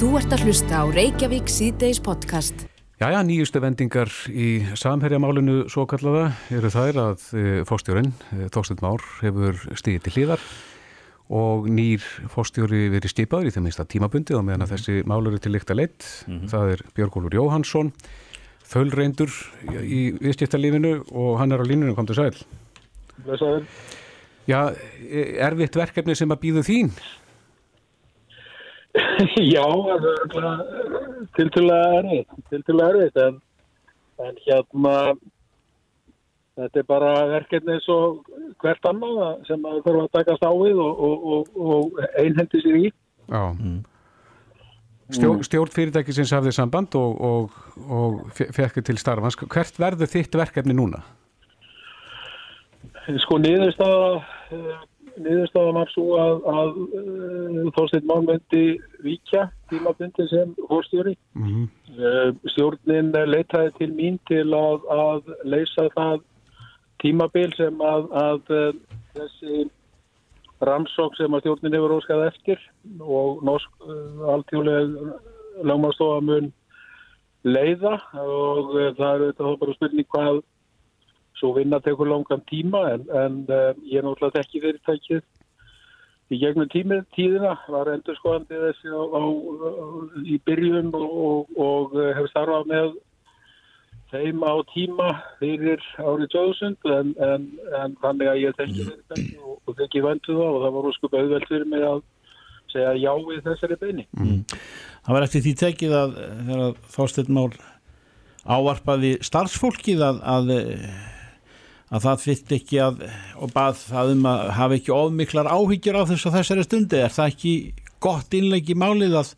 Þú ert að hlusta á Reykjavík síðdeis podcast. Jæja, nýjustu vendingar í samherjamálinu svo kallaða eru þær að e, fórstjórin, e, Þorstein Már, hefur stigið til hlýðar og nýr fórstjóri verið stipaður í þeim einsta tímabundi og meðan að þessi mál eru til líkt að leitt. Það er Björgólfur Jóhansson, þölreindur í viðskiptalífinu og hann er á línunum, kom til sæl. Blessaður. Já, e, erfitt verkefni sem að býðu þín? Já, það er örugglega tiltölulega erfitt, tiltölulega erfitt, en, en hérna, þetta er bara verkefni eins og hvert annað sem að þurfa að takast á við og, og, og, og einhendi sér í. Já. Stjórn, stjórn fyrirtækisins hafði samband og, og, og fe- fekk til starfans. Hvert verður þitt verkefni núna? Sko niðurstaða, eh, niðurstaða var svo að, að uh, Þorsteinn Már myndi víkja tímabundi sem fórstjóri. Mm Eh, Stjórnin leitaði til mín til að, að leysa það tímabil sem að, að eh, þessi rannsók sem að stjórnin hefur óskað eftir og norsk alltjóðlega lögmastofa mun leiða og það er þetta bara spurning hvað svo vinna tekur langan tíma en, en uh, ég er náttúrulega ekki fyrirtækið í gegnum tímið, tíðina var endur skoðandi þessi á, á, í byrjun og, og, og uh, hefur starfað með þeim á tíma fyrir árið 2000 en, en, en þannig að ég þekki fyrirtæki og, og þekki vöndu það og það var óskup auðvelt fyrir mig að segja já við þessari beini. Það var eftir því tekið að þegar Þorsteinn Már ávarpaði starfsfólkið að, að, að það fyrt ekki að og bað það um að hafa ekki ofmiklar áhyggjur á þess að þessari stundi er það ekki gott innleik í málið að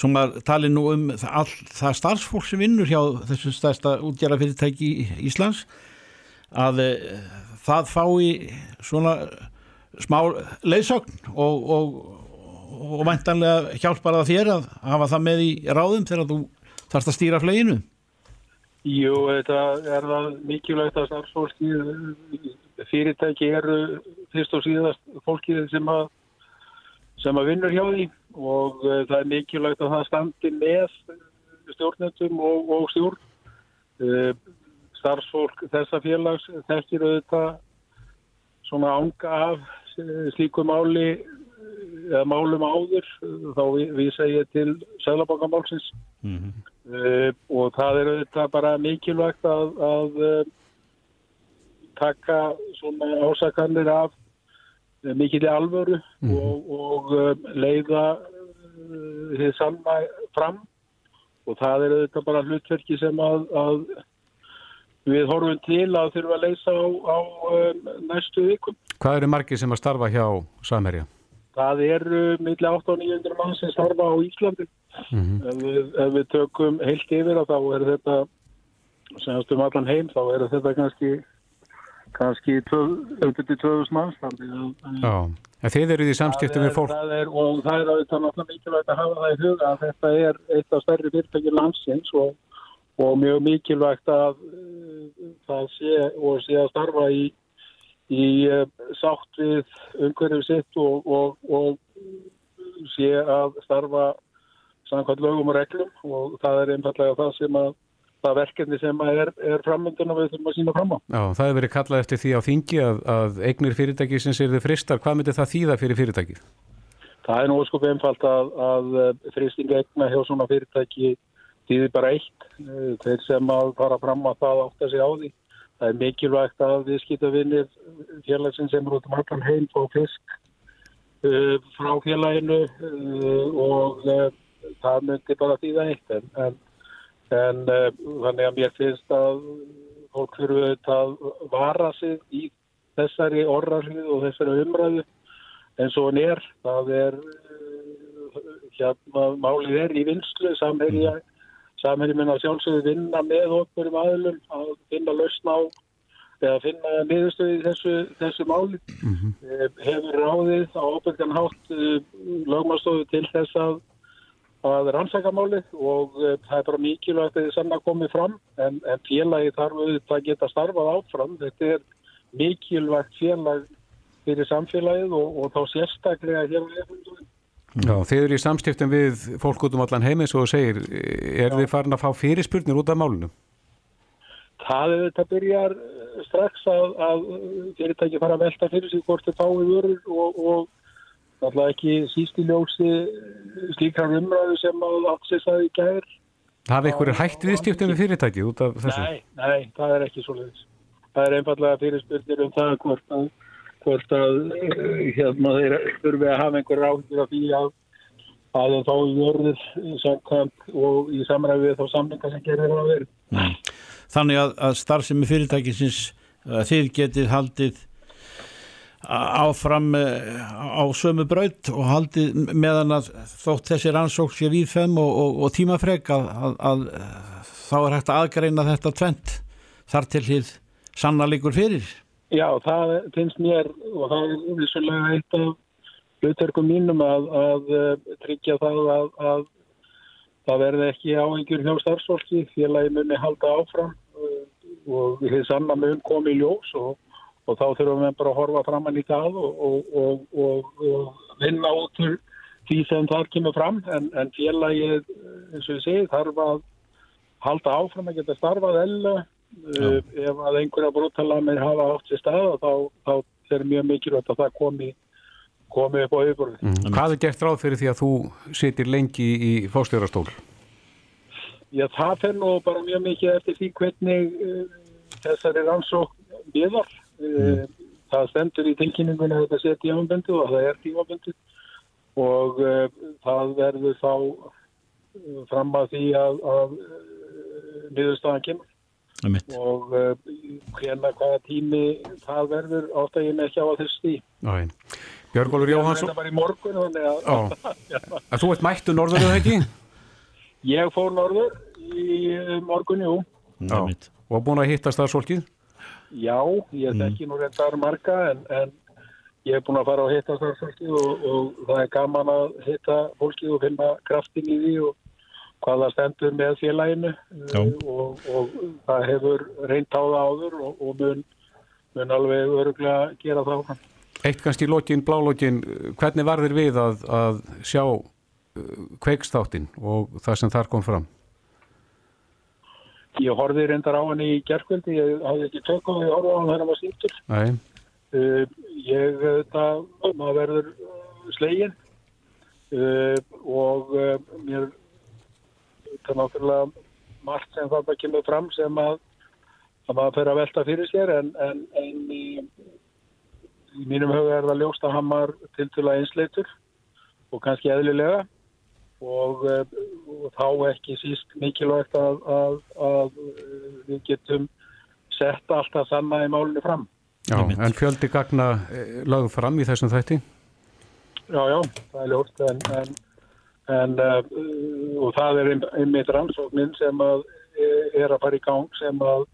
sem að tali nú um all, það starfsfólk sem vinnur hjá þessu stærsta útgerðafyrirtæki í Íslands að e, það fái svona smá leiðsögn og, og, og væntanlega hjálpar það þér að hafa það með í ráðum þegar þú þarfst að stýra fleginu Jú, þetta er það mikilvægt að starfsfólki fyrirtæki eru fyrst og síðast fólkið sem að sem að vinnur hjá því og uh, það er mikilvægt að það standi með stjórnendum og, og stjórn. Uh, starfsfólk þessa félags þekkir auðvitað svona ánga af eh, slíku máli eh, eða málum áður þá vísa ég til Sælabankamálsins uh, og það er auðvitað bara mikilvægt að, að uh, taka svona ásakanir af uh, mikil alvöru og, og uh, leiða þið sanna fram og það er auðvitað bara hlutverki sem að, að við horfum til að þurfa að leysa á, á næstu vikum. Hvað eru margir sem að starfa hjá samherja? Það eru milli 8 og 900 mann sem starfa á Íslandi. ef, við, ef við tökum heilt yfir þá er þetta semast um allan heim þá er þetta kannski kannski 2000 manns þið eru því samskiptum við fólk. það er, og það er auðvitað náttúrulega mikilvægt að hafa það í huga að þetta er eitt af stærri fyrirtæki landsins og, og mjög mikilvægt að uh, það sé og sé að starfa í, í uh, sátt við umhverfið sitt og, og, og sé að starfa samkvæmt lögum og reglum og það er einfallega það sem að það verkefni sem að er, er framöndun og við þurfum að sína fram á. Já, það hefur verið kallað eftir því á þingi að, að eignir fyrirtæki sem sér þið fristar. Hvað myndi það þýða fyrir fyrirtækið? Það er nú sko einfalt að, að fristing egna hjá svona fyrirtæki þýðir bara eitt. Eh, Þeir sem að fara fram að það átta sig á því. Það er mikilvægt að við skita vinnir félagsinn sem eru út um allan heim og fisk uh, frá uh, og það myndi bara þýða eitt. En, en, en uh, þannig að mér finnst að fólk fyrir auðvitað að vara sig í þessari orðarlið og þessari umræðu og hann er. Það er, uh, hérna, málið er í vinslu, samherja, samherja minna sjálfsögðu vinna með okkur um aðlum að finna lausn á eða finna niðurstöði þessu, þessu máli. Eh, Hefur ráðið á óbyrgan hátt uh, lögmastofu til þess að að rannsaka málið og uh, það er bara mikilvægt að þið sann að komið fram en, en félagi þarf auðvitað að geta starfað áfram. Þetta er mikilvægt félag fyrir samfélagið og, og þá sérstaklega hér á efundunum Já, þeir eru í samstiftum við fólk út um allan heim eins og segir, er þið farin að fá fyrirspurnir út af málunum? Það er þetta byrjar eh, strax að, að fyrirtæki fara að velta fyrir sig hvort þið fáið vörur og, og alltaf ekki síst í ljósi slíkar umræðu sem að Axis að í gær. Það er einhverju hætt viðstiftum við fyrirtæki út af þessu? Nei, nei, það er ekki svo leiðis. Það er einfallega fyrirspurnir um það hvort að, hvort að hérna þeir þurfi að hafa einhver ráðir af því að að þá í vörður samkvæmt og í samræði við þá samlinga sem gerir það að vera. Þannig að, að starfsemi fyrirtækisins þið getið haldið áfram á sömu braut og haldið meðan að þótt þessi rannsók sé viðfem og, og, og tímafreg að, að, að þá er hægt að aðgreina þetta tvent þar til hið sannalíkur fyrir. Já, það finnst mér og það er vissulega eitt af hlutverkum mínum að, að tryggja það að það verði ekki áhengjur hjá starfsfólki félagi muni halda áfram og við sanna mun komi í ljós og, og þá þurfum við bara að horfa fram hann í það og, og, og vinna út úr því sem þar kemur fram en, en félagi eins og ég segi þarf að halda áfram að geta starfað eða uh, ef að einhverja brúttalamir hafa átt sér stað þá, þá er mjög mikilvægt að það komi komið upp á yfirbúrið. Mm. Hvað er gert ráð fyrir því að þú sitir lengi í fóstjórastól? Já, það fer nú bara mjög mikið eftir því hvernig uh, þessari rannsók viðar. Mm. Það stendur í tilkynningunni að þetta sé tímaböndu og það er tímaböndu og uh, það verður þá fram að því að, að niðurstaðan kemur. Mitt. og uh, hvena hvaða tími það verður átt að ég með ekki á að þessu því Björgólfur Jóhansson Það var í morgun að... að Þú ert mættu norður eða ekki? Ég fór norður í morgun, jú Já. Og búin að hitta starfsfólkið? Já, ég þekki mm. nú reyndar marga en, en ég hef búin að fara að hitta starfsfólkið og, og það er gaman að hitta fólkið og finna kraftin í því og hvað það stendur með félaginu og, og það hefur reynt á það áður og, og mun, mun alveg öruglega gera það. Eitt kannski lókin, blálókin, hvernig var þér við að, að sjá kveikstáttinn og það sem þar kom fram? Ég horfið reyndar á hann í gerðkvöldi, ég hafði ekki tök á því að horfa á hann þegar hann var sýttur. Uh, ég, það, maður verður slegin uh, og uh, mér það er náttúrulega margt sem þarna kemur fram sem að, að maður fyrir að velta fyrir sér en, en, en í, í mínum huga er það ljóst að hann var til til að einsleitur og kannski eðlilega og, og þá ekki síst mikilvægt að, að, að við getum sett alltaf sanna í málunni fram. Já, en fjöldi gagna lögðu fram í þessum þætti? Já, já, það er ljóst en, en En, uh, og það er einmitt rannsóknin sem að er að fara í gang sem að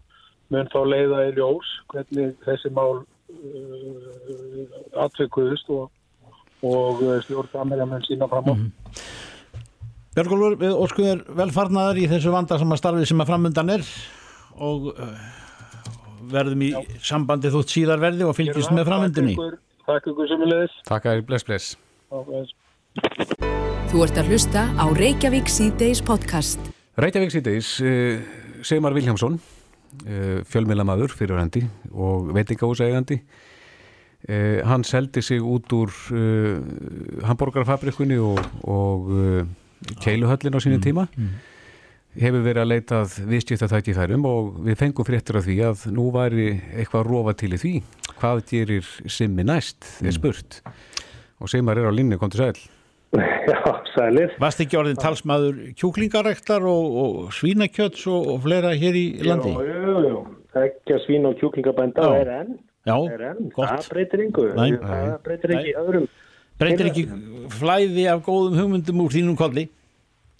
mun þá leiða í ljós hvernig þessi mál uh, atvikuðust og, og stjórnfamilja mun sína fram á. Mm -hmm. Björgólfur, við óskuðum velfarnaðar í þessu vanda sem að starfið sem að framöndan er og uh, verðum í Já. sambandi þútt síðarverði og fylgjast með framöndinni. Takk ykkur sem við leiðis. Takk að þér, bless, bless. Þú ert að hlusta á Reykjavík C-Days podcast. Reykjavík C-Days, uh, Sigmar Viljámsson, uh, fjölmilamadur fyrirhandi og veitingahúsægandi. Uh, hann seldi sig út úr Hamburgerfabrikunni og, og keiluhöllin á sínum tíma. Mm. Hefur verið að leitað viðskipta þætti þærum og við fengum fréttur af því að nú væri eitthvað rofa til í því. Hvað gerir Simmi næst, er spurt. Og Sigmar er á linni, kom til sæl. Já, sælir. Vast ekki orðin talsmaður kjúklingarektar og, og svínakjöts og, og fleira hér í landi? Jú, jú, jú. Ekki að svín og kjúklingabænda er enn. Já, er enn. Það breytir yngur. Það breytir ekki öðrum. Breytir ekki flæði af góðum hugmyndum úr þínum kolli?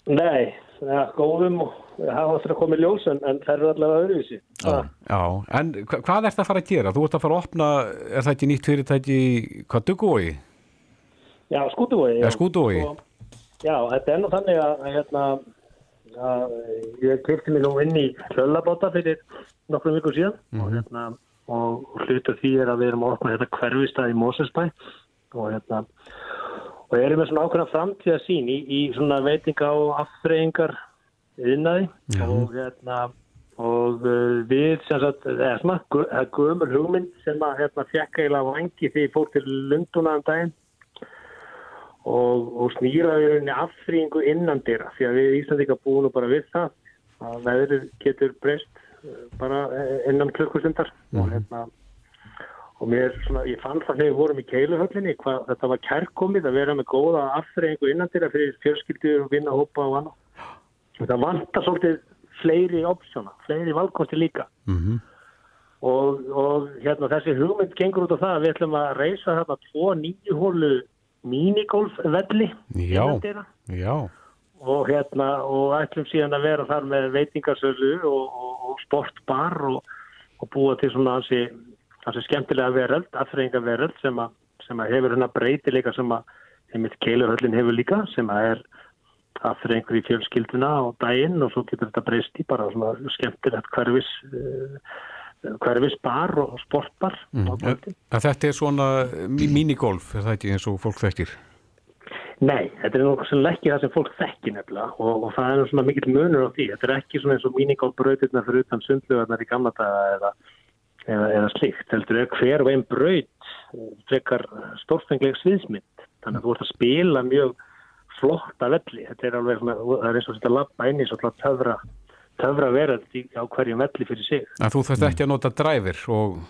Nei, ja, góðum og það áttur að koma í ljós en, en það eru allavega öðruvísi. Já, já. en hva, hvað ert að fara að gera? Þú ert að fara að opna, er það ekki nýtt fyrirtæki, hvað dugói? Já, skútuvói. Já, skútuvói. Já, þetta er nú þannig að, hérna, að ég kveikti mér nú inn í hlöllabóta fyrir nokkrum vikur síðan mm -hmm. og, hérna, og hlutur því er að við erum að opna þetta hverfistæð í Mósesbæ og hérna og erum með svona ákveðna framtíða sín í, í svona veitinga og aftreyingar innaði og hérna og uh, við sem sagt, eða svona er gömur hugmynd sem að hérna fekk eiginlega vangi því fór til Lunduna um daginn og, og snýraði í rauninni afþrýingu innan dyrra því að við Íslandika búum nú bara við það að veðrið getur breyst uh, bara eh, innan klukkustundar og hérna og mér svona, ég fann það þegar við vorum í keiluhöllinni hvað þetta var kærkomið að vera með góða afþreyingu innan dyrra fyrir fjölskyldur og vinna hópa og annað. Þetta vantar svolítið fleiri opsjóna, fleiri valkosti líka Mhm. og, og hérna þessi hugmynd gengur út á það að við ætlum að reysa þarna tvo nýju hólu minigolfvelli Já. innandyra Já, og hérna og ætlum síðan að vera þar með veitingarsölu og, og, og sportbar og, og búa til svona hansi, hansi skemmtilega veröld, aðfreyinga veröld sem, að, sem að hefur hérna breytileika sem að einmitt keilurhöllin hefur líka sem að er aðfreyingur í fjölskylduna á daginn og svo getur þetta breyst í bara svona skemmtilegt hverfis uh, hverfis bar og sportbar að þetta er svona mi- minigolf, er það ekki eins og fólk þekkir? Nei, þetta er sem ekki það sem fólk þekki nefnilega og, og það er svona mikill munur á því. Þetta er ekki svona eins og minigolfbrautirna fyrir utan sundlugarnar í gamla daga eða, eða, eða slíkt. Heldur er hver og einn braut eh, frekar stórfengleg sviðsmynd. Þannig að þú ert að spila mjög flotta velli. Þetta er alveg svona, það er eins og þetta lappa inn í svona töfra, töfra veröld í, á hverjum velli fyrir sig. Að þú þarft ekki að nota dræfir og...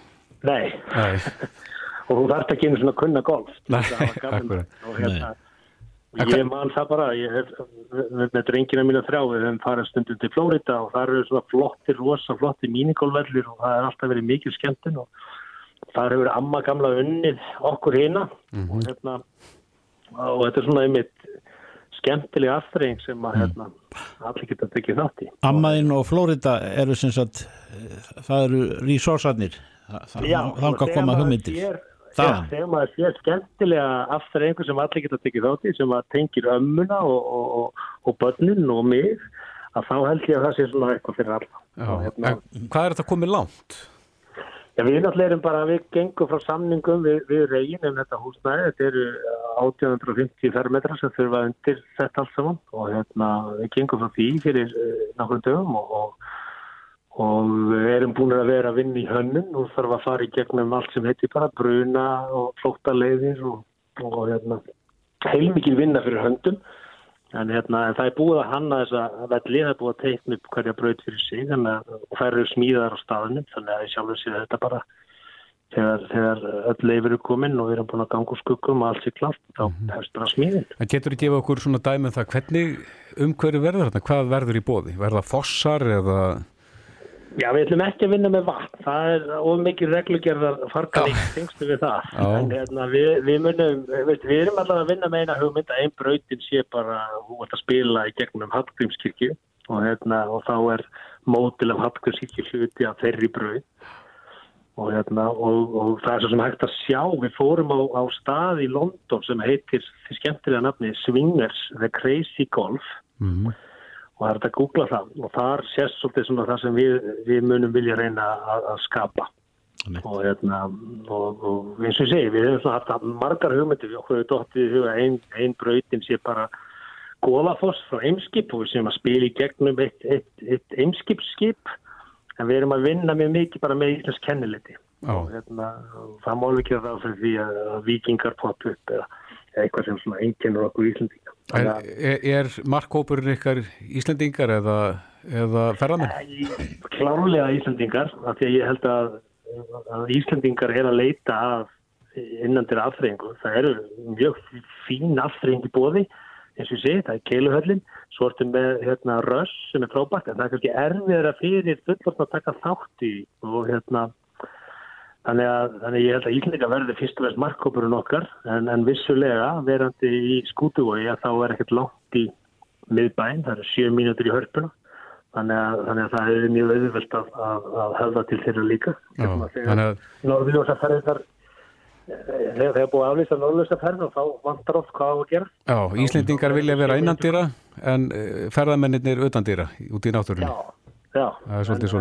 Nei, Nei, og þú þarft ekki einu svona að kunna golf. Nei, akkurat. Og hérna, ég man það bara, ég hef með, drengina mína þrjá, við höfum farið stundum til Flórida og það eru svona flottir, rosa flottir mínigólvellir og það er alltaf verið mikil skemmtun og það hefur amma gamla unnið okkur hérna og hérna, og þetta er svona einmitt skemmtileg aftreying sem að hérna, allir geta tekið þátt í. Ammaðinn og Flórida eru sem sagt eh, það eru resursarnir þanga og að koma hugmyndir. Já, þegar maður sér skemmtilega aftur einhver sem allir geta tekið þátt í sem að tengir ömmuna og, og, og, og börnin og mig að þá held ég að það sé svona eitthvað fyrir alla. já. Og hérna, Hvað er þetta komið langt? já, við náttúrulega erum bara, við gengum frá samningum við, við regin um þetta húsnæði, þetta eru 1850 fermetrar sem þurfa undir þetta allt saman og hérna, við gengum frá því fyrir uh, nákvæm dögum og, og og við erum búin að vera að vinna í hönnun og þarf að fara í gegnum allt sem heitir bara bruna og flóttaleiðir og, og hérna, heilmikið vinna fyrir höndum en, hérna, það er búið að hanna þessa velli, það er búið að teikna upp hverja braut fyrir sig að og þær eru smíðar á staðunum þannig að ég sjálfur sé þetta bara þegar, þegar öll leifir eru komin og við erum búin að ganga úr skuggum og allt sé klart þá hefst bara smíðin. En getur þú gefa okkur svona dæmið það hvernig umhverju verður þetta? Hvað verður í bóði? Verða fossar eða... Já, við ætlum ekki að vinna með vatn. Það er of mikið reglugerðar fargan í þingstu við það. Já. En hérna, við, við munum, veist, við erum allavega að vinna með eina hugmynd að einn brautin sé bara, hún ætla að spila í gegnum Hallgrímskirkju og, hérna, og þá er mótil af Hallgrímskirkju hluti af þeirri braut. Og, hérna, og, og það er svo sem hægt að sjá, við fórum á, á stað í London sem heitir því skemmtilega nafni Swingers, The Crazy Golf Mm og það er þetta að googla það. Og þar sést svolítið svona það sem við, við munum vilja reyna að, að skapa. Og, hérna, og, og eins og ég segi, við hefum svona haft margar hugmyndir. Við okkur hefur dóttið í huga ein, ein brautin sé bara góðafoss frá eimskip og við séum að spila í gegnum eitt, eitt, eitt eimskipsskip. En við erum að vinna mjög mikið bara með íslensk kenniliti Já. og hérna, það má ekki að það fyrir því að, vikingar poppa upp eða, eitthvað sem svona einkennur okkur íslendinga Er, er, er markkópurinn ykkar Íslendingar eða, eða ferðamenn? Í- Klárlega Íslandingar, af því að ég held að, að Íslandingar er að leita af innandir afþreyingu. Það eru mjög fín afþreying í bóði, eins og segi, það er keiluhöllin, svo ertum með hérna, röss sem er frábært, en það er kannski erfiðra fyrir fullorðn að taka þátt í og hérna, þannig að, þannig að ég held að Íslandingar verði fyrst og veist markkópurinn okkar, en, en vissulega verandi í skútuvói að þá er ekkert langt í miðbæn, það eru sjö mínútur í hörpuna. Þannig að, þannig að það er mjög auðvöld að, að, höfða til þeirra líka. Já, þannig að Norðljósaferðir þar, þegar það er búið að aflýsa norðljósaferðin og þá vantar oft hvað á að gera. já, Íslendingar vilja vera innandýra en eh, ferðamennir utandýra út í náttúrunni. Já, já. Það er svolítið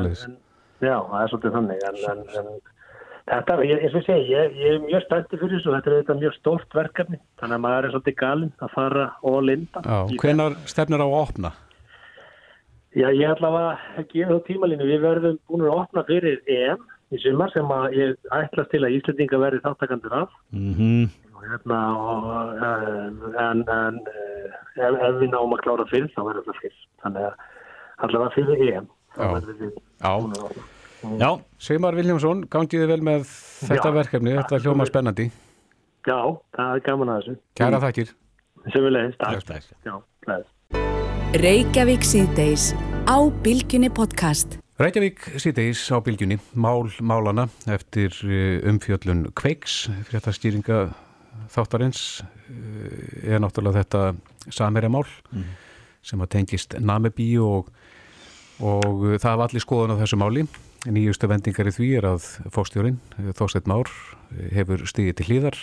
er þannig, en, en, en Þetta, ég, eins og ég segi, ég, ég er mjög spenntið fyrir þessu og þetta er þetta mjög stórt verkefni þannig að maður er svolítið galinn að fara og linda. Hvenar stefnir á að opna? Já, ég ætla að gefa þá tímalínu. Við verðum búin að opna fyrir EM í sumar sem að ég ætlast til að Íslandinga verði þáttakandur af. Mm -hmm. og, hérna, og, en, en ef, ef við náum að klára fyrir þá verður það fyrir. Þannig að allavega fyrir EM. Já. Já. Já, Seymar Viljámsson, gangiði vel með þetta Já, verkefni, þetta hljóma spennandi. Já, það er gaman að þessu. Kæra þakkir. Semulegis, takk. Já, hlæðis. Reykjavík síðdeis á Bilginni podcast. Reykjavík síðdeis á Bilginni, mál málana eftir eh, umfjöllun Kveiks, fyrir þetta stýringa þáttarins, eh, er náttúrulega þetta samherja mál mm. sem að tengist Namibí og, og það var allir skoðan á þessu máli. Nýjustu vendingar í því er að fókstjórin Þósteit Már hefur stigið til hlýðar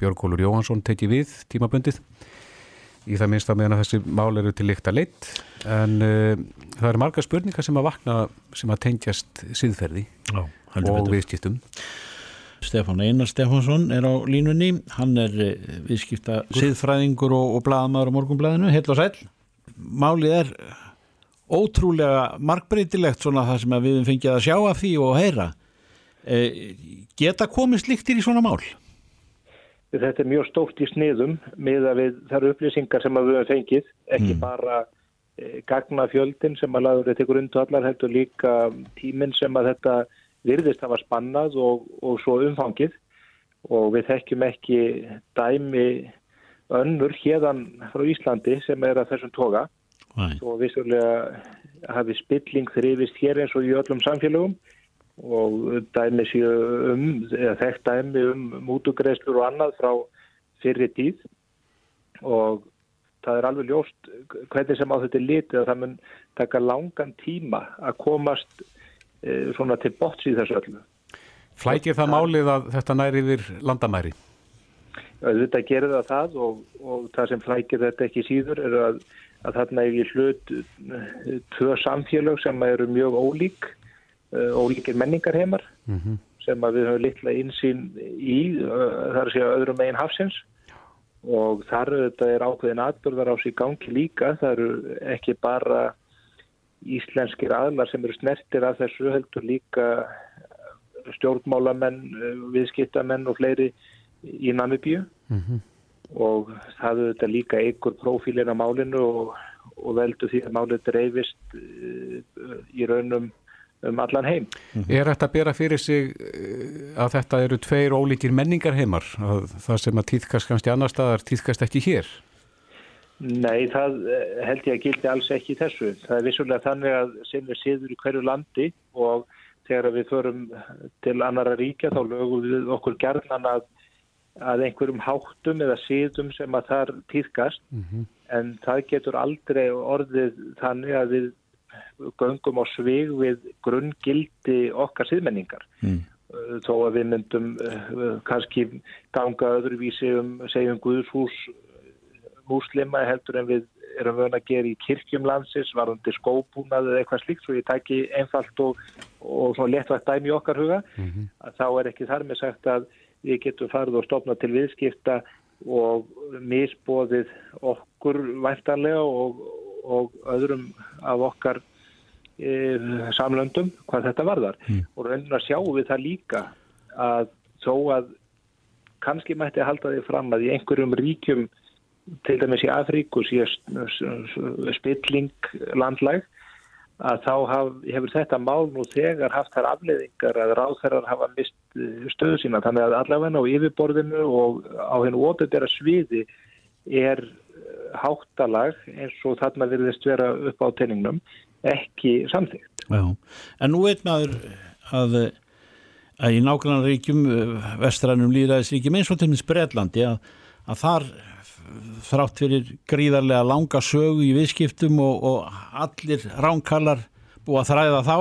Björgólur Jóhansson teki við tímabundið. Í það minnst að meðan að þessi mál eru til líkt að leitt en uh, það eru marga spurningar sem að vakna sem að tengjast síðferði Já, og viðskiptum. Stefán Einar Stefánsson er á línunni. Hann er uh, viðskipta síðfræðingur og, og bladamæður á morgunblæðinu heil og sæl Málið er ótrúlega markbreytilegt svona það sem við fengið að sjá af því og heyra e, geta komið sliktir í svona mál? Þetta er mjög stórt í sniðum með að við þar upplýsingar sem við hefum fengið ekki mm. bara e, gagna fjöldin sem að laður þetta grundu allar heldur líka tíminn sem að þetta virðist hafa spannað og, og svo umfangið og við þekkjum ekki dæmi önnur hérdan frá Íslandi sem er að þessum toga og vissulega hafi spilling þrifist hér eins og í öllum samfélögum og dæmi séu um, eða þekkt dæmi um mútugreislur og annað frá fyrri tíð og það er alveg ljóst hvernig sem á þetta litið að það mun taka langan tíma að komast e, svona til bots í þessu öllu. Flækir það málið að þetta næri yfir landamæri? Þetta gerir það það og, og það sem flækir þetta ekki síður er að að þarna er í hlut eh, tvö samfélög sem eru mjög ólík, eh, ólíkir menningarheimar mm -hmm. sem við höfum litla einsýn í, eh, þar sé að öðrum megin hafsins og þar þetta er ákveðin atbyrðar á sig gangi líka, það eru ekki bara íslenskir aðlar sem eru snertir af þessu heldur líka stjórnmálamenn, viðskiptamenn og fleiri í Namibíu. Mm -hmm og það þetta líka ykkur profílin á málinu og, og veldu því að málið dreifist uh, í raunum um allan heim. Mhm. Er þetta að bera fyrir sig eh, að þetta eru tveir ólíkir menningar heimar? Það sem að týðkast kannski annar staðar týðkast ekki hér? Nei, það eh, held ég að gildi alls ekki þessu. Það er vissulega þannig að sem við séður í hverju landi og þegar við förum til annara ríkja þá lögum við okkur gerðan að að einhverjum háttum eða síðum sem að þar týðkast mm -hmm. en það getur aldrei orðið þannig að við göngum á svig við grunngildi okkar síðmenningar mm. þó að við myndum uh, kannski ganga öðruvísi um segjum Guðshús múslima heldur en við erum vöna að gera í kirkjum landsins, varðandi skópúnað eða eitthvað slíkt, svo ég tæki einfalt og, og svona léttvægt dæmi í okkar huga mm -hmm. að þá er ekki þar með sagt að við getum farið og stopna til viðskipta og misbóðið okkur væntanlega og, og öðrum af okkar e, samlöndum hvað þetta varðar mm. og raunin að sjáum við það líka að þó að kannski mætti halda því fram að í einhverjum ríkjum til dæmis í Afríku spilling landlæg að þá haf, hefur þetta mál nú þegar haft þær afleðingar að ráðherrar hafa mist eh, stöðu sína þannig að allavega á yfirborðinu og á hennu ótöldera sviði er eh, háttalag eins og þarna virðist vera upp á tenningnum ekki samþygt. Já, en nú veit maður að, að í nákvæmlega ríkjum eh, vestrænum líðræðisríkjum eins og til minns Breitlandi að, að þar þrátt fyrir gríðarlega langa sögu í viðskiptum og, og allir ránkallar búið að þræða þá,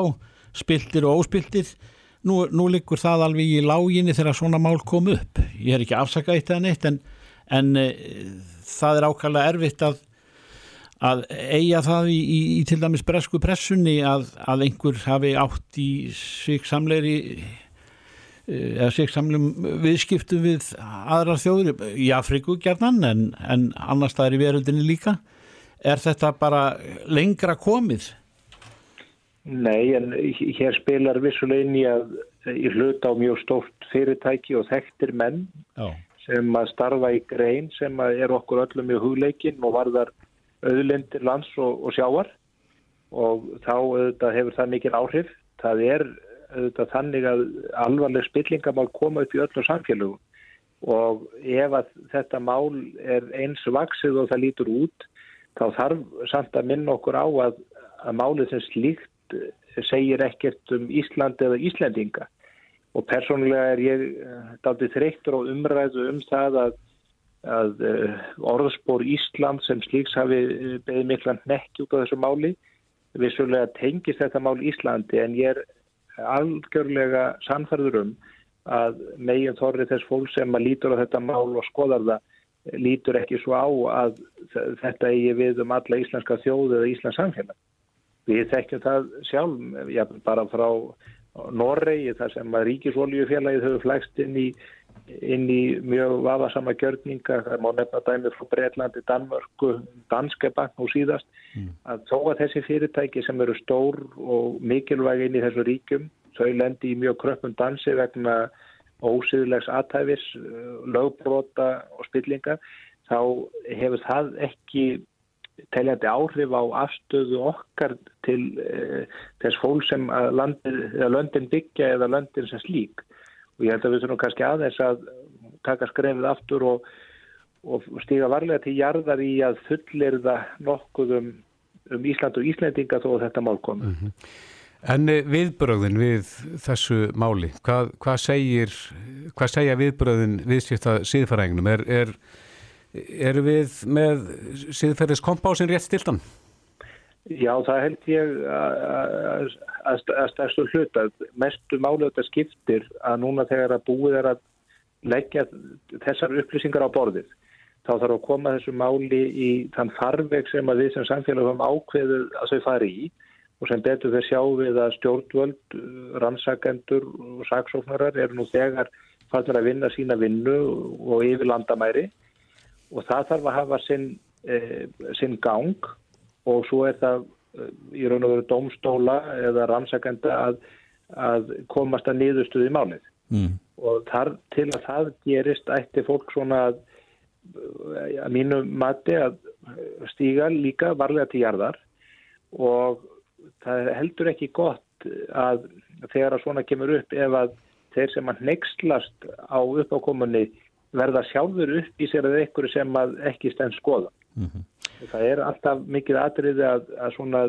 spiltir og óspiltir. Nú, nú likur það alveg í láginni þegar svona mál kom upp. Ég er ekki afsakað eitt eða neitt en, en e, það er ákvæmlega erfitt að, að eiga það í, í, í til dæmis bresku pressunni að, að einhver hafi átt í sig samleiri eða sig samlum viðskiptum við aðrar þjóður í Afriku gerðan en, en annars það er í veröldinni líka er þetta bara lengra komið? Nei, en hér spilar vissulega inn í að í hlut á mjög stórt fyrirtæki og þekktir menn Já. sem að starfa í grein sem að er okkur öllum í hugleikin og varðar auðlindir lands og, og sjáar og þá hefur það mikil áhrif. Það er auðvitað, þannig að alvarleg spillingamál koma upp í öllu samfélögum. Og ef að þetta mál er eins vaksið og það lítur út þá þarf samt að minna okkur á að, að málið sem slíkt segir ekkert um Ísland eða Íslendinga. Og persónulega er ég eh, daldið þreyttur og umræðu um það að, að eh, orðspór Ísland sem slíks hafi eh, beðið mikla nekki út á þessu máli. Vissulega tengist þetta mál Íslandi en ég er algjörlega sannferður um að megin þorri þess fólk sem að lítur á þetta mál og skoðar það lítur ekki svo á að þetta eigi við um alla íslenska þjóðu eða íslensk samfélag. Við þekkjum það sjálf, já, bara frá Norregi þar sem að ríkisvoljufélagið höfðu flægst inn í, inn í mjög vafasama gjörninga, það má nefna dæmi frá Breitlandi, Danmörku, Danske bank og síðast, mm. að þó að þessi fyrirtæki sem eru stór og mikilvæg inn í þessu ríkjum, þau lendi í mjög kröppum dansi vegna ósýðlegs aðtæfis, lögbrota og spillinga, þá hefur það ekki teljandi áhrif á afstöðu okkar til e, þess fólk sem að landin, löndin byggja eða löndin sem slík og ég held að við þurfum kannski aðeins að taka skrefið aftur og, og stíga varlega til jarðar í að fullirða nokkuð um, um Ísland og Íslandinga þó að þetta mál komi. Mm -hmm. En eh, viðbröðin við þessu máli, hvað, hvað segir hvað segja viðbröðin viðskipta síðfæraengnum? Er, er eru við með síðferðis kompásin rétt stiltan? Já, það held ég að stærstu hlut að mestu málu þetta skiptir að núna þegar að búið er að leggja þessar upplýsingar á borðið þá þarf að koma þessu máli í þann farveg sem að við sem samfélag höfum ákveðu að þau fari í og sem betur þeir sjá við að stjórnvöld, rannsakendur og saksóknarar eru nú þegar fannir að vinna sína vinnu og yfir landamæri og það þarf að hafa sinn, e, sinn gang og svo er það e, í raun og veru domstóla eða rannsakenda að, að komast að niðurstuði málið mm. og þar til að það gerist ætti fólk svona að, að mínu mati að stíga líka varlega til jarðar og það heldur ekki gott að þegar að svona kemur upp ef að þeir sem að neykslast á uppákomunni verða sjálfur upp í sér eða ykkur sem ekki stend skoða. Mm -hmm. Það er alltaf mikið atriði að, að, svona,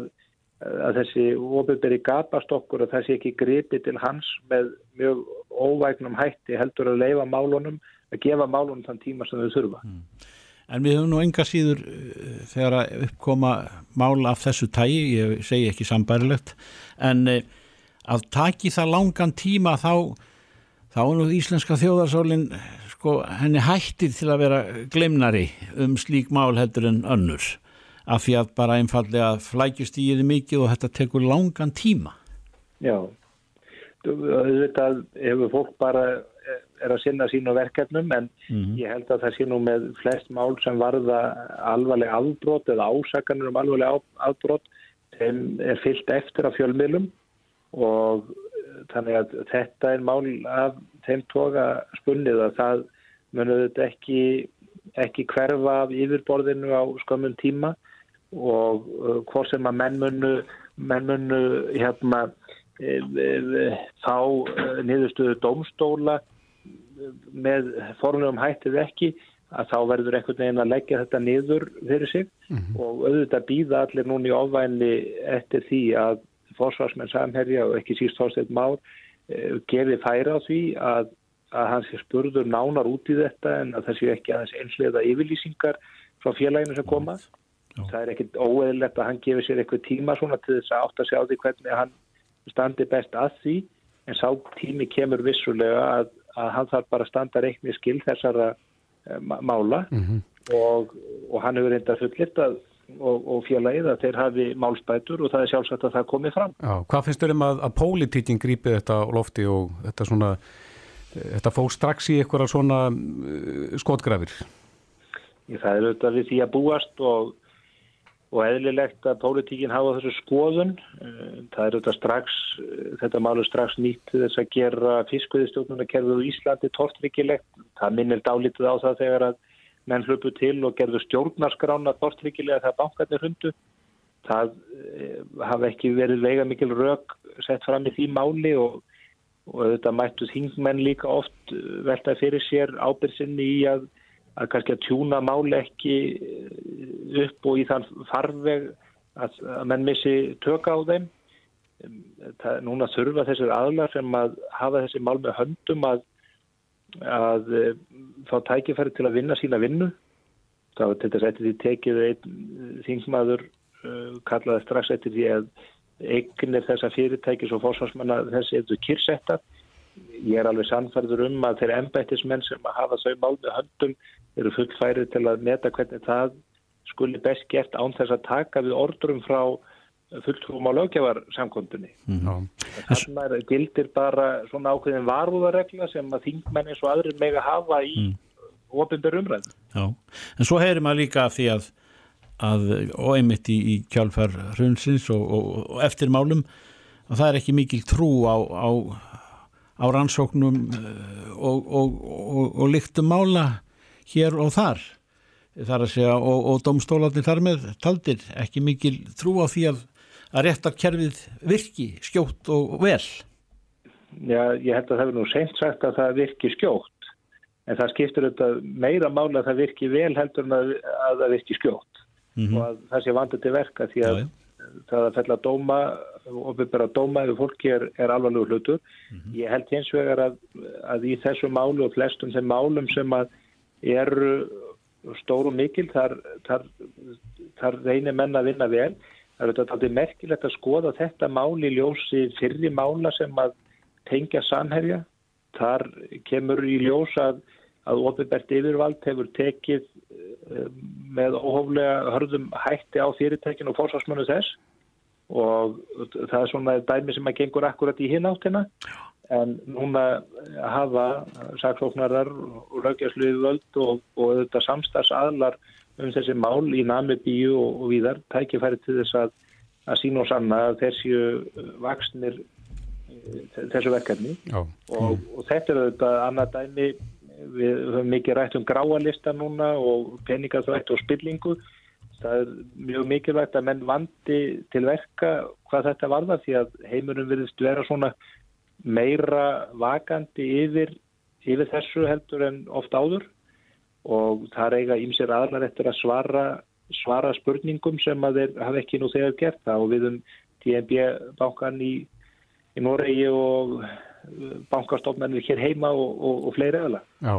að þessi ofurberi gapast okkur og sé ekki gripi til hans með mjög óvægnum hætti heldur að leifa málunum, að gefa málunum þann tíma sem þau þurfa. Mm. En við höfum nú enga síður uh, þegar að uppkoma mála af þessu tægi, ég segi ekki sambærilegt, en uh, að taki það langan tíma þá, þá er nú íslenska þjóðarsólinn sko henni hættir til að vera glemnari um slík mál heldur en önnur af því að bara einfallega flækjust í því mikið og þetta tekur langan tíma Já auðvitað hefur fólk bara er að sinna sínu verkefnum en mm -hmm. ég held að það sé nú með flest mál sem varða alvarleg afbrót eða ásakanur um alvarleg afbrót sem er fyllt eftir af fjölmiðlum og þannig að þetta er mál af þeim toga spunnið að það munum þetta ekki, ekki hverfa af yfirborðinu á skömmun tíma og uh, hvort sem að menn munu, menn munu hérna, e, e, e, þá uh, niðurstöðu domstóla með formlegum hættið ekki að þá verður einhvern veginn að leggja þetta niður fyrir sig mm -hmm. og auðvitað býða allir núni ofvæðinni eftir því að fórsvarsmenn samherja og ekki síst Þorstein Már eh, gefi færa á því að að hans er spurður nánar út í þetta en að það séu ekki aðeins einslega yfirlýsingar frá félaginu sem koma. Já. Það er ekkit óeðlegt að hann gefur sér eitthvað tíma svona til þess að átt að sjá því hvernig hann standi best að því en sá tími kemur vissulega að, að hann þarf bara að standa reikni skil þessara uh, mála mm -hmm. og, og hann hefur reynda fullirt að og, og félagið að þeir hafi málspætur og það er sjálfsagt að það komi fram. Já, hvað finnst þau um að, að pólitíkin grípi þetta lofti og þetta svona Þetta fóð strax í eitthvað svona uh, skotgrafir. Það er auðvitað við því að búast og, og eðlilegt að pólitíkin hafa þessu skoðun. Eh, það er auðvitað strax, eh, þetta málu strax nýtt þess að gera fiskveðistjóknunarkerfið úr Íslandi tortrikilegt. Það minnir dálítið á það þegar að menn hlupu til og gerðu stjórnarskrána tortrikilega þegar bankarnir hundu. Það eh, hafa ekki verið veiga mikil rauk sett fram í því máli og og þetta mættu þingmenn líka oft velta fyrir sér ábyrgsinni í að að kannski að tjúna máli ekki eh, upp og í þann farveg að, að menn missi tökka á þeim. Það, núna þurfa þessir aðlar sem að hafa þessi mál með höndum að, að eh, fá tækifæri til að vinna sína vinnu. Það var til þess að því tekið einn þingmaður kallaði strax eftir því að eignir þessa fyrirtækis og fórsvarsmanna þessi eftir kyrsettar ég er alveg sannfærður um að þeir embættismenn sem að hafa þau mál með höndum eru fullfærið til að meta hvernig það skuli best gert án þess að taka við ordurum frá fulltrúum á löggevarsamkondunni. Mm -hmm. Þannig að gildir bara svona ákveðin varúðaregla sem að þingmenn eins og aðrir meg að hafa í mm. ofinber umræð. Já, en svo heyrir maður líka af því að, að og einmitt í, í kjálfar hrunsins og, og, og eftir málum að það er ekki mikil trú á, á á rannsóknum eh, og, og, líktum mála hér og þar. Þar að segja og domstólarnir þar með taldir ekki mikil trú á því að að réttarkerfið virki skjótt og vel. Já, ég held að það er nú seint sagt að það virki skjótt en það skiptur þetta meira mála að það virki vel heldur en að, að það virki skjótt mm -hmm. og að það sé vandið til verka því að Já, það að fella dóma ofinbæra dóma yfir fólki er, er alvarlegu hlutur. Mm -hmm. Ég held hins vegar að, að í þessu málu og flestum þeim málum sem að eru stóru mikil þar, þar, þar reynir menna að vinna vel. Það er þetta merkilegt að skoða þetta máli í ljósi fyrri mála sem að tengja samherja. Þar kemur í ljós að, að ofinbært yfirvald hefur tekið eh, með óhóflega hörðum hætti á fyrirtækinu og fórsvarsmönu þess. Og það er svona dæmi sem að gengur akkurat í hinn áttina. En núna hafa saksóknarar og lögjasluði völd og, og þetta samstagsadlar um þessi mál í Namibíu og, og víðar tækifæri til þess að, að sína og sanna að þessi vaksnir eh, þessu verkefni. Og, og þetta er þetta annað dæmi við höfum mikið rætt um gráalista núna og peningaþvætt og spillingu. Það er mjög mikilvægt að menn vandi til verka hvað þetta varða því að heimurum virðist vera svona meira vakandi yfir, yfir þessu heldur en oft áður. Og það eiga ímsir aðlar eftir að svara, svara spurningum sem að þeir hafa ekki nú þegar gert það. Og við um DNB bankan í, í Noregi og bankastofnarnir hér heima og, og, og fleiri öðla. Já,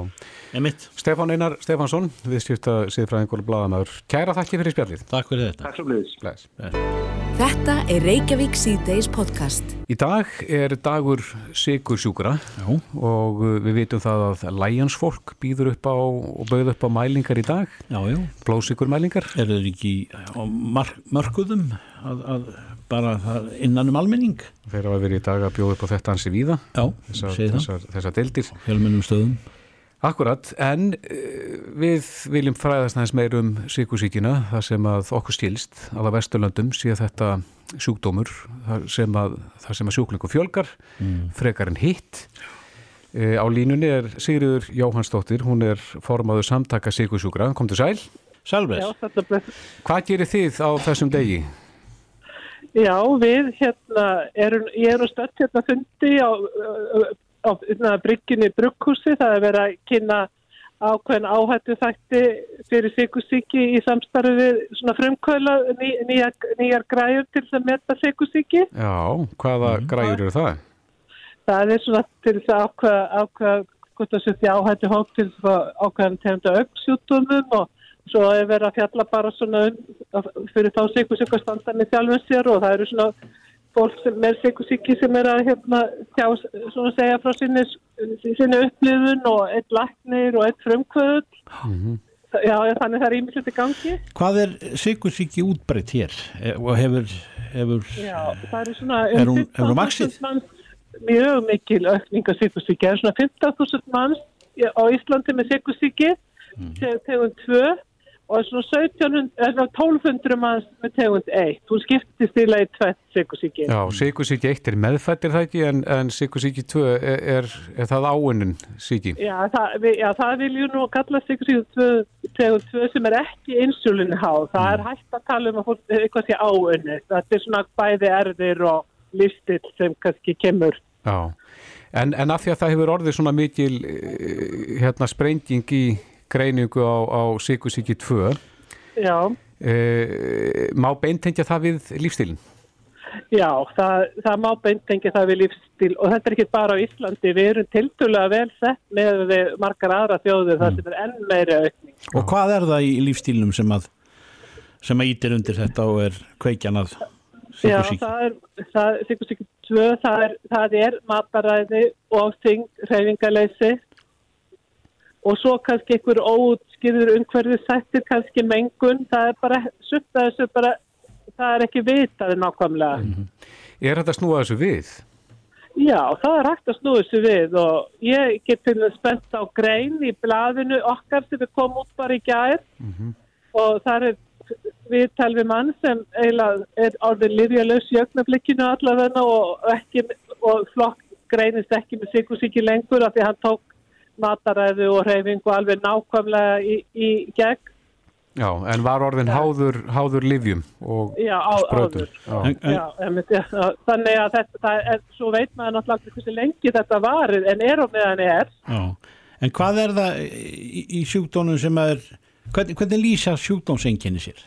emitt. Stefán Einar Stefansson, viðskipta síðfræðingur og bladamæður. Kæra þakki fyrir spjallið. Takk fyrir þetta. Takk svo bliðis. Þetta er Reykjavík C-Days podcast. Í dag er dagur Sigur sjúkra Já. og við vitum það að læjansfólk býður upp á og bauð upp á mælingar í dag. Já, já. Blóðsigur mælingar. Er það ekki á mörguðum að, að bara innan um almenning. Þeir hafa verið í dag að bjóða upp á þetta hansi víða Já, þessar, þessar deildir. Hjálmennum stöðum. Akkurat, en uh, við viljum fræðast næst meir um síkusíkina þar sem að okkur stílst alveg vesturlöndum síðan þetta sjúkdómur þar sem að, þar sem að sjúklingu fjölgar mm. frekar en hitt. Uh, Á línunni er Sigriður Jóhannsdóttir, hún er formaður samtaka síkusjúkra, kom til sæl Sælves Hvað gerir þið á þessum degi? Já, við hérna, erum, ég er nú stödd hérna fundi á, á, á brygginni brugghúsi, það er verið að kynna ákveðin áhættu þætti fyrir sykusíki í samstarfi við svona frumkvöla ný, nýjar, nýjar græur til þess að metta sykusíki. Já, hvaða mm. græur eru það? Það er svona til þess að ákveða, ákveða hvort það setja áhættu hótt til þess að ákveðan tegunda auksjútumum og svo er verið að fjalla bara svona fyrir þá sykusíkastandarni þjálfum sér og það eru svona fólk sem er sykusíki sem er að hérna tjá svona segja frá sinni, sinni upplifun og eitt laknir og eitt frumkvöð mm -hmm. já þannig það er ímyndilegt í gangi Hvað er sykusíki útbreytt hér e, og hefur, hefur Já það eru svona er hún, hefur hún maksið? mjög mikil aukning af sykursíki. Það er svona 15.000 manns á Íslandi með sykursíki, tegund 2 og svona 1700, eða 1200 manns með tegund 1. Hún skiptist í leið tvett sykursíki. Já, sykursíki 1 er meðfættir það ekki en, en sykursíki 2 er, er, er það áunnun síki. Já, það, það viljum nú kalla sykursíki tegund 2 sem er ekki insulinu háð. Það er hægt að tala um að fólk eitthvað sé áunni. Þetta er svona bæði erðir og listill sem kannski kemur. Já, en, en af því að það hefur orðið svona mikil eh, hérna sprenging í greiningu á, á sykursíki 2 Já. e, má beintengja það við lífstílinn? Já, það, það má beintengja það við lífstíl og þetta er ekki bara á Íslandi, við erum tildulega vel sett með margar aðra þjóðir þar sem er enn meiri aukning. Og hvað er það í lífstílnum sem að sem að ítir undir þetta og er kveikjan að Já, sykursíki? það er, það, sykursíki 2, það er, það er mataræði og þing, reyfingaleysi og svo kannski einhver óutskýður umhverfið sættir kannski mengun, það er bara, sumt að þessu bara, það er ekki vitaði nákvæmlega. Er þetta snúa þessu við? Já, það er hægt að snúið þessu við og ég get til að spennt á grein í blaðinu okkar sem við komum út bara í gær og það er við mann sem eiginlega er orðin lifjalaus í ögnablikinu allavegna og, ekki, og flokk greinist ekki með sykursíki lengur af því hann tók mataræðu og reyfingu alveg nákvæmlega í, í gegn. Já, en var orðin háður, háður livjum og áður. Já. Já, þannig að þetta, það er, svo veit maður náttúrulega hversu lengi þetta varir en er og meðan er. já. en hvað er það í, í sjúkdónum sem er hvernig, hvernig lýsa sjúkdómsenginni sér?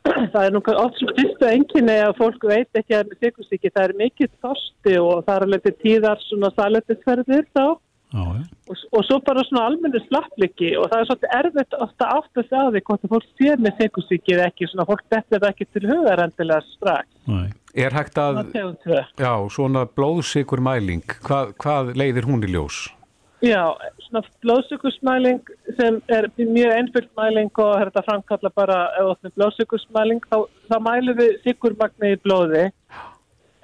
það er nú oft sem fyrstu enginni að fólk veit ekki að það er mikið þorsti og það er alveg til tíðar svona salættisferðir þá. Og, og svo bara svona almennu slappliki og það er svolítið erfitt ofta átt að segja því hvort að fólk sé með sykursíki eða ekki svona fólk dettur ekki til hugar endilega strax. Nei. Er hægt að, Það já, svona blóðsikur mæling, hvað, hvað leiðir hún í ljós? Já, svona blóðsökursmæling sem er mjög einföld mæling og er þetta framkalla bara ef það blóðsökursmæling þá, þá mælum við sykurmagni í blóði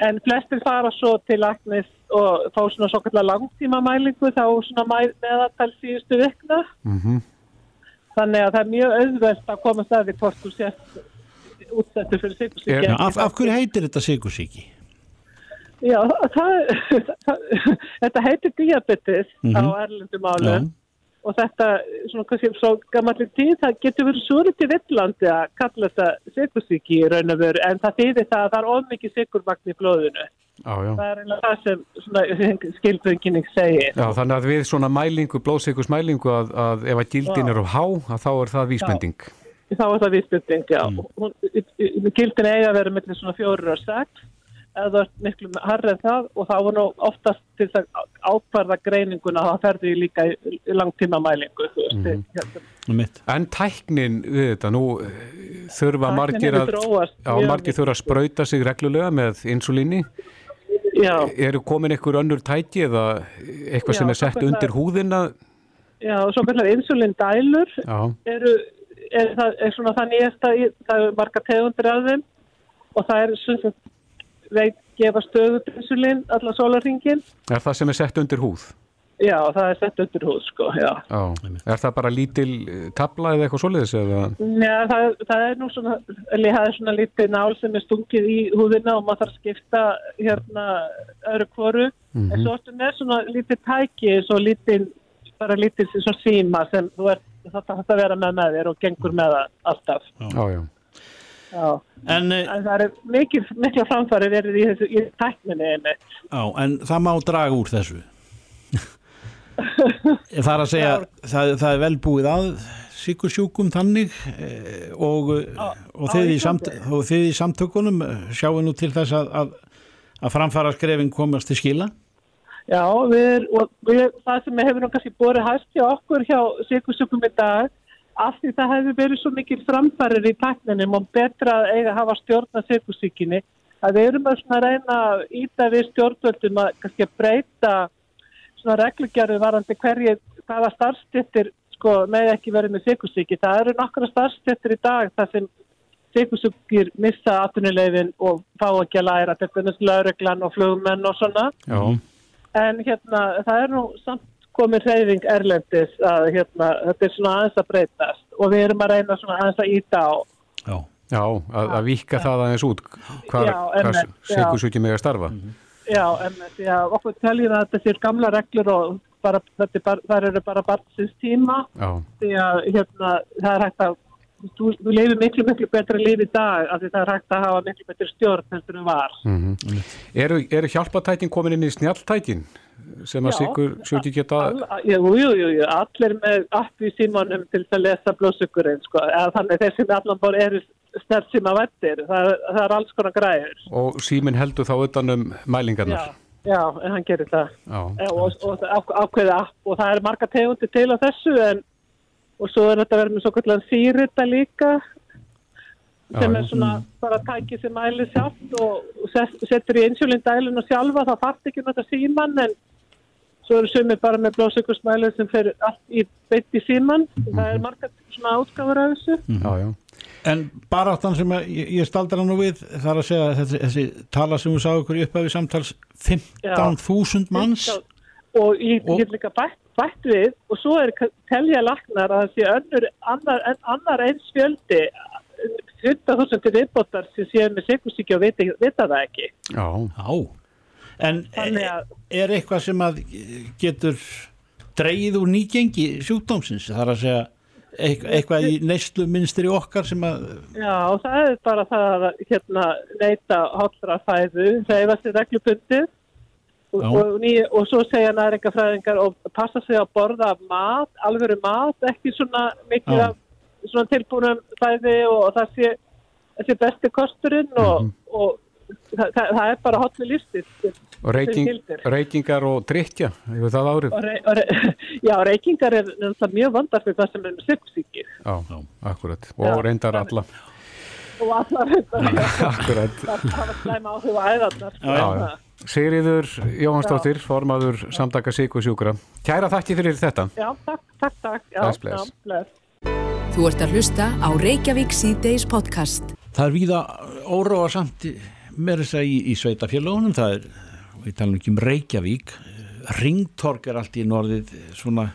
en flestir fara svo til læknis og fá svona svo kallar langtíma mælingu þá svona meðatal síðustu vikna Mm þannig að það er mjög auðvelt að koma staði hvort þú sést útsettur fyrir sykursíki. Er- Já, af, af hverju heitir þetta sykursíki? Já, það, það, þetta heitir diabetes á Mhm. erlendum málum Já. Og þetta, svona kannski svo gammallir tíð, það getur verið súrið í villandi að kalla þetta sykursíki í raun og veru, en það þýðir það að það er ofmikið sykurmagn í blóðinu. Já, já. Það er eiginlega það sem svona skilbönginning segir. Já, þannig að við svona mælingu, blóðsikursmælingu að, að ef að gildin Já. er á há, að þá er það vísbending. Þá er það vísbyrting, já. Mm. Gildin eiga að vera millir svona fjórir og sex, eða er miklu harrið en það og það nú oftast til þess að ákvarða greininguna að það ferði líka í, langtíma mælingu. Mm. Um mitt. En tæknin við þetta, nú eh, þurfa Tæknin margir að, þróast já, margir þurfa að sprauta sig reglulega með insulíni. Já, Eru komin einhver önnur tæki eða eitthvað Já, sem er sett undir húðina? já, og svo kallar insulindælur Já, eru, er, það er svona það nýjasta, það er marga tegundir af þeim og það er svona veit gefa stöðu insulin allan sólarringin. er það sem er sett undir húð? Já, það er sett undir húð, sko, já. Já, er það bara lítil eh, tabla eða eitthvað svoleiðis eða? Já, það, það er nú svona, eller það er svona lítið nál sem er stungið í húðina og maður þarf að skipta hérna öðru hvoru. En svo ertu með svona lítið tæki, svo lítið, bara lítið svona síma sem þú ert, að vera með með þér og gengur með það alltaf. Já, já. Já. En, eh, En það er mikil, framfæri verið í þessu, í tækninni einmitt. já, en það má draga úr þessu. það er að segja, það, það er vel búið að sykursjúkum þannig eh, og, og, þið í samt, í samtökunum eh, sjáu nú til þess að, að, að framfara skrefin komast til skila. Já, við, og við, það sem hefur nú kannski borið hæst hjá okkur hjá Sikursjökum í dag, af því það hefur verið svo mikil framfærir í tækninum og betra að eiga að hafa stjórna Sikursjökinni, að við erum að reyna að íta við stjórnvöldum að kannski breyta svona reglugjörðu varandi hverju, hvaða starfstittir sko með ekki verið með Sikursjöki. Það eru nokkra starfstittir í dag þar sem sikursugir missa atvinnulegin og fá ekki að læra þetta er náttúrulega lauruglan og flugmenn og svona Já, en hérna það er nú samt komin hreyfing erlendis að hérna þetta er svona aðeins að breytast og við erum að reyna svona aðeins að íta á. Já, já að, að vika það aðeins út Já, já. sikursjúki með að starfa Já, en því að okkur teljum að þetta sér gamla reglur og bara, þetta er bara, það eru bara barnsins tíma. Já, því að hérna, það er hægt að þú, þú leifir miklu, miklu betra líf í dag af því það er hægt að hafa miklu betri stjórn heldur en var. mhm. eru, eru hjálpatækin komin inn í snjalltækin sem að Já. sikursjúki geta All, jú, jú, allir með app í símanum til að lesa blóðsökurinn, sko, þannig þeir sem allan bara eru snert síma vettir, það, það er alls konar græður. og síminn heldur þá utan um Já, mælingarnar já, en hann gerir það. Já, og, og það á- ákveðið app og það er marga tegundir til á þessu en og svo er þetta verið með svo kallan sýrita líka sem já. er svona bara tæki sem mæli sjálft og og set- setur í insulindælinu sjálfa það þarf ekki um þetta síman en svo eru sumir bara með blóðsökursmæli sem fer allt í beitt í síman það er marga svona útgáfur af þessu. Já, já. En baráttan sem að, ég, ég staldra nú við þar að segja að þessi, þessi tala sem við sáum ykkur í upphafi samtals 15.000 manns. og ég Og- get líka bætt, bætt við og svo er telja lagnar að það sé önnur, annar, en, annar eins fjöldi 100.000 til viðbótar sem séu með sikursíkja og vita, vita það ekki. Já, Já, en Þannig að- er eitthvað sem að getur dreigið úr nýgengi sjúkdómsins? Þar að segja eit- eitthvað í neyslu minnstri okkar sem að Já, það er bara það að hérna, neyta hollra fæðu, reyfa sér reglubundið. Og, og, og svo segja næringafræðingar og passa sig að borða mat, alvöru mat, ekki svona mikið Já. af svona tilbúnum fæði og það sé, sé besti kosturinn og, og það, það, það er bara hotlu lífstíð. og reyking, reykingar og drikja, hefur það árið? Og rey, og rey, já, reykingar er náttúrulega mjög vandar fyrir það sem er sikursíki Já, Já. akkurat og Já, reyndar alla og allar þetta Akkurat hafa slæma áhrif á æðarnar. Já, já. Sigriður Jóhansdóttir, formaður samtaka sikursjúkra Kæra þakki fyrir þetta Já, takk, takk, takk. Já, Bless, bless. Já, bless. Þú ert að hlusta á Reykjavík C-Days podcast. það er víða óróa samt með þess að í, í sveitafélagunum það er, við talum ekki um Reykjavík Ringtorg er allt í norðið svona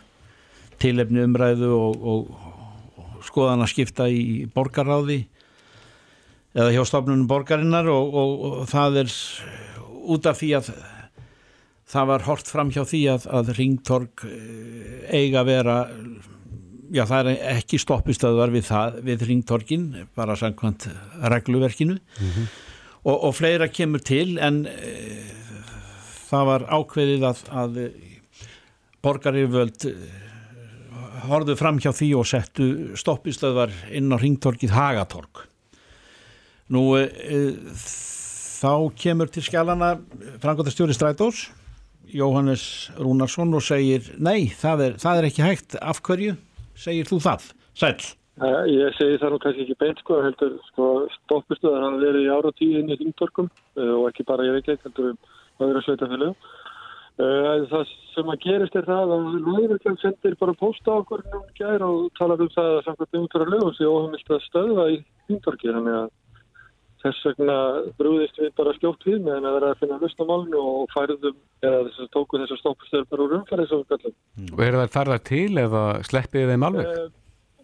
tilefni umræðu og, og, og skoðan að skipta í borgarráði eða hjá stofnunum borgarinnar og, og, það er út af því að það var hort fram hjá því að, að Ringtorg eh, eiga að vera já það er ekki stoppistöðvar við við Ringtorgin bara samkvæmt regluverkinu og, og fleira kemur til en e, það var ákveðið að, að borgarirvöld horfðu fram hjá því og settu stoppistöðvar inn á Ringtorgið Hagatorg. Nú e, þá kemur til skjálana frangotastjóri Strætós Jóhannes Rúnarsson og segir nei, það er, það er ekki hægt. Af hverju segir þú það? Sæll. Eh, Ég segi það nú kannski ekki beint sko, heldur sko stoppustuðar hafa verið í áratíð inn í ringtorkum uh, og ekki bara í Reykjavík, heldur um öðru sveitafélögum. Uh, það sem að gerist er það að Lóðurkjörn sendir bara posta á okkur nú gær og talar um það að samkvæmt umhverja lögum sig óheimilt að stöðva í ringtorki þannig að þess vegna brúðist við bara skjótt við meðan að vera að finna lust á málnu og færðum eða þess að tóku þessar stoppustuðar bara úr umfæri svo og eru þær þar til eða sleppið þeim alveg?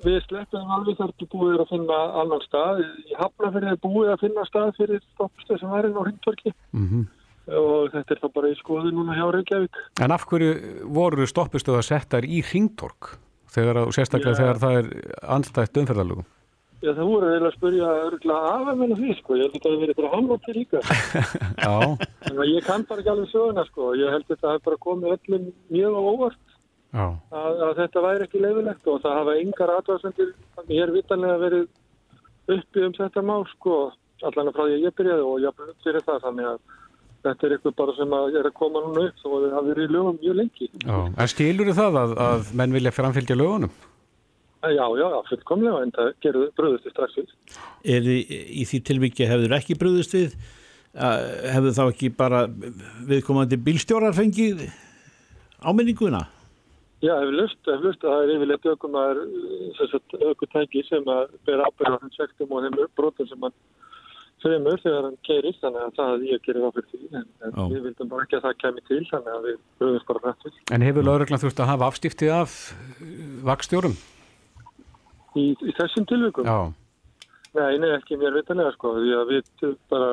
Við sleppum alveg þar til búið er að finna annan stað. Í Hafnafjörði er búið að finna stað fyrir stoppstöð sem væri á Ringtorki Mm og þetta er þá bara í skoðu núna hjá Reykjavík. En af hverju voru stoppistöða settar í ringtork þegar, og sérstaklega Já. þegar það er anstætt umferðarlögum? Já, það voru eiginlega að spyrja örgulega af að menna því, sko. Ég held að þetta hefur verið bara hamlótti líka. Já, að ég kann bara ekki alveg söguna, sko. Ég held að þetta hefur bara komið öllum mjög á óvart að, að þetta væri ekki leifilegt og það hafa yngar aðvæðsendir mér vitanlega verið uppi um þetta mál, sko. Allan frá því að ég byrjaði og ég byrjaði það, þannig að þetta er eitthvað bara sem að er að koma núna upp og það hafi verið í lögum mjög lengi. já. En skilur það að, að menn vilja framfylgja lögunum? Já, já, já, fullkomlega, en það gerðu bröðusti strax við. er í, í því tilviki hefur ekki brúðist við hefur þá ekki bara viðkomandi bílstjórar fengið áminninguna Já, ef lust, ef lust að það er yfirleitt ökum að öku tæki sem að bera ábyrða þeim sektum og þeim brotum sem hann fremur þegar hann keirist, þannig að það ég gerir það fyrir því, en, en Já. við vildum bara ekki að það kemi til, þannig að við höfum bara rætt við. En hefur lauruglan þurft að hafa afstíftið af vakstjórum? Í, í þessum tilvikum? Já, Nei, nei, ekki mér vitalega sko, því að við bara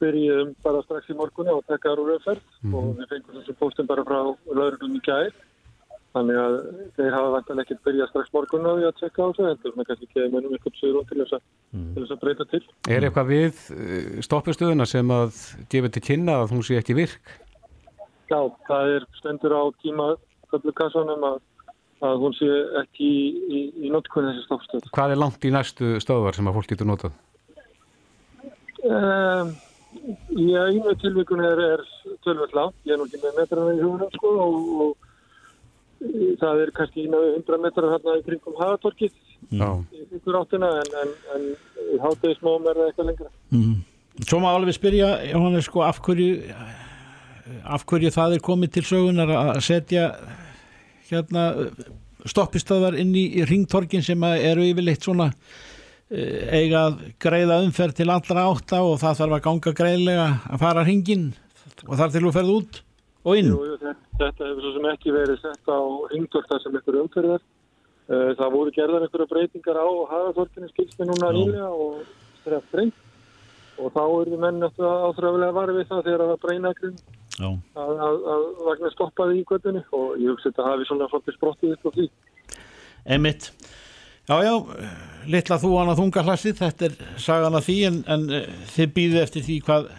byrjum bara strax í morgunni og taka úr umferð og við fengum þessu póstum bara frá lauruglunni gæð þannig að þeir hafa vantanlega ekkert byrjað strax morgunni á því að tjekka á þessu en það kannski ekki mennum eitthvað sögur til þess, að, til þess að breyta til. er eitthvað við eh, stoppistöðuna sem að gefur til kynna að hún sé ekki virk? Já, það er stendur á tíma köflukassanum að, að hún sé ekki í, í, í notkun þessi stoppstöð. Hvað er langt í næstu stöðvar sem að fólk getur notað? Um, í einu tilvíkun er, er tölvöld langt, ég er nú ekki með metrana í hugunum sko og, og e, það er kannski við 100 metrar hérna í kringum hagatorkið Já, í ykkur áttina en, en, en í hátegismóum er það eitthvað lengra. Mm. Svo má alveg spyrja Jóhannes sko af hverju af hverju það er komið til sögunar að setja hérna stoppistöðvar inn í, ringtorkin sem eru yfirleitt svona eiga að greiða umferð til allra átta og það þarf að ganga greiðlega að fara hringin og þar til þú ferð út og inn Jú, jú, þetta, hefur svo sem ekki verið sett á ringtorta sem ykkur umferðar. Uh, það voru gerðar einhverja breytingar á hagatorkinu skilsmi núna nýlega og þreja breynt og þá eru menn náttúrulega áþræfilega varfið við það þegar það var breynagrinn Já. að, að, að vagnar stoppaði í göttunni og ég hugsi þetta hafi svona svolítið sprottið upp á því. Emitt Já, já, litla þú hana þungarhlassið, þetta er sagan af því en, en eh, þið býðið eftir því hvað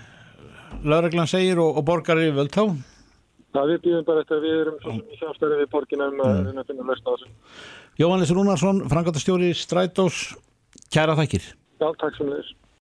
lögreglan segir og, og borgar yfir völd þá. Það við býðum bara eftir að við erum svo sem í samstæði við borgina um að reyna að finna lausna á þessu. Jóhannes Rúnarsson, frangatastjóri Strætós, kæra þakkir. Já, takk sem leiðis.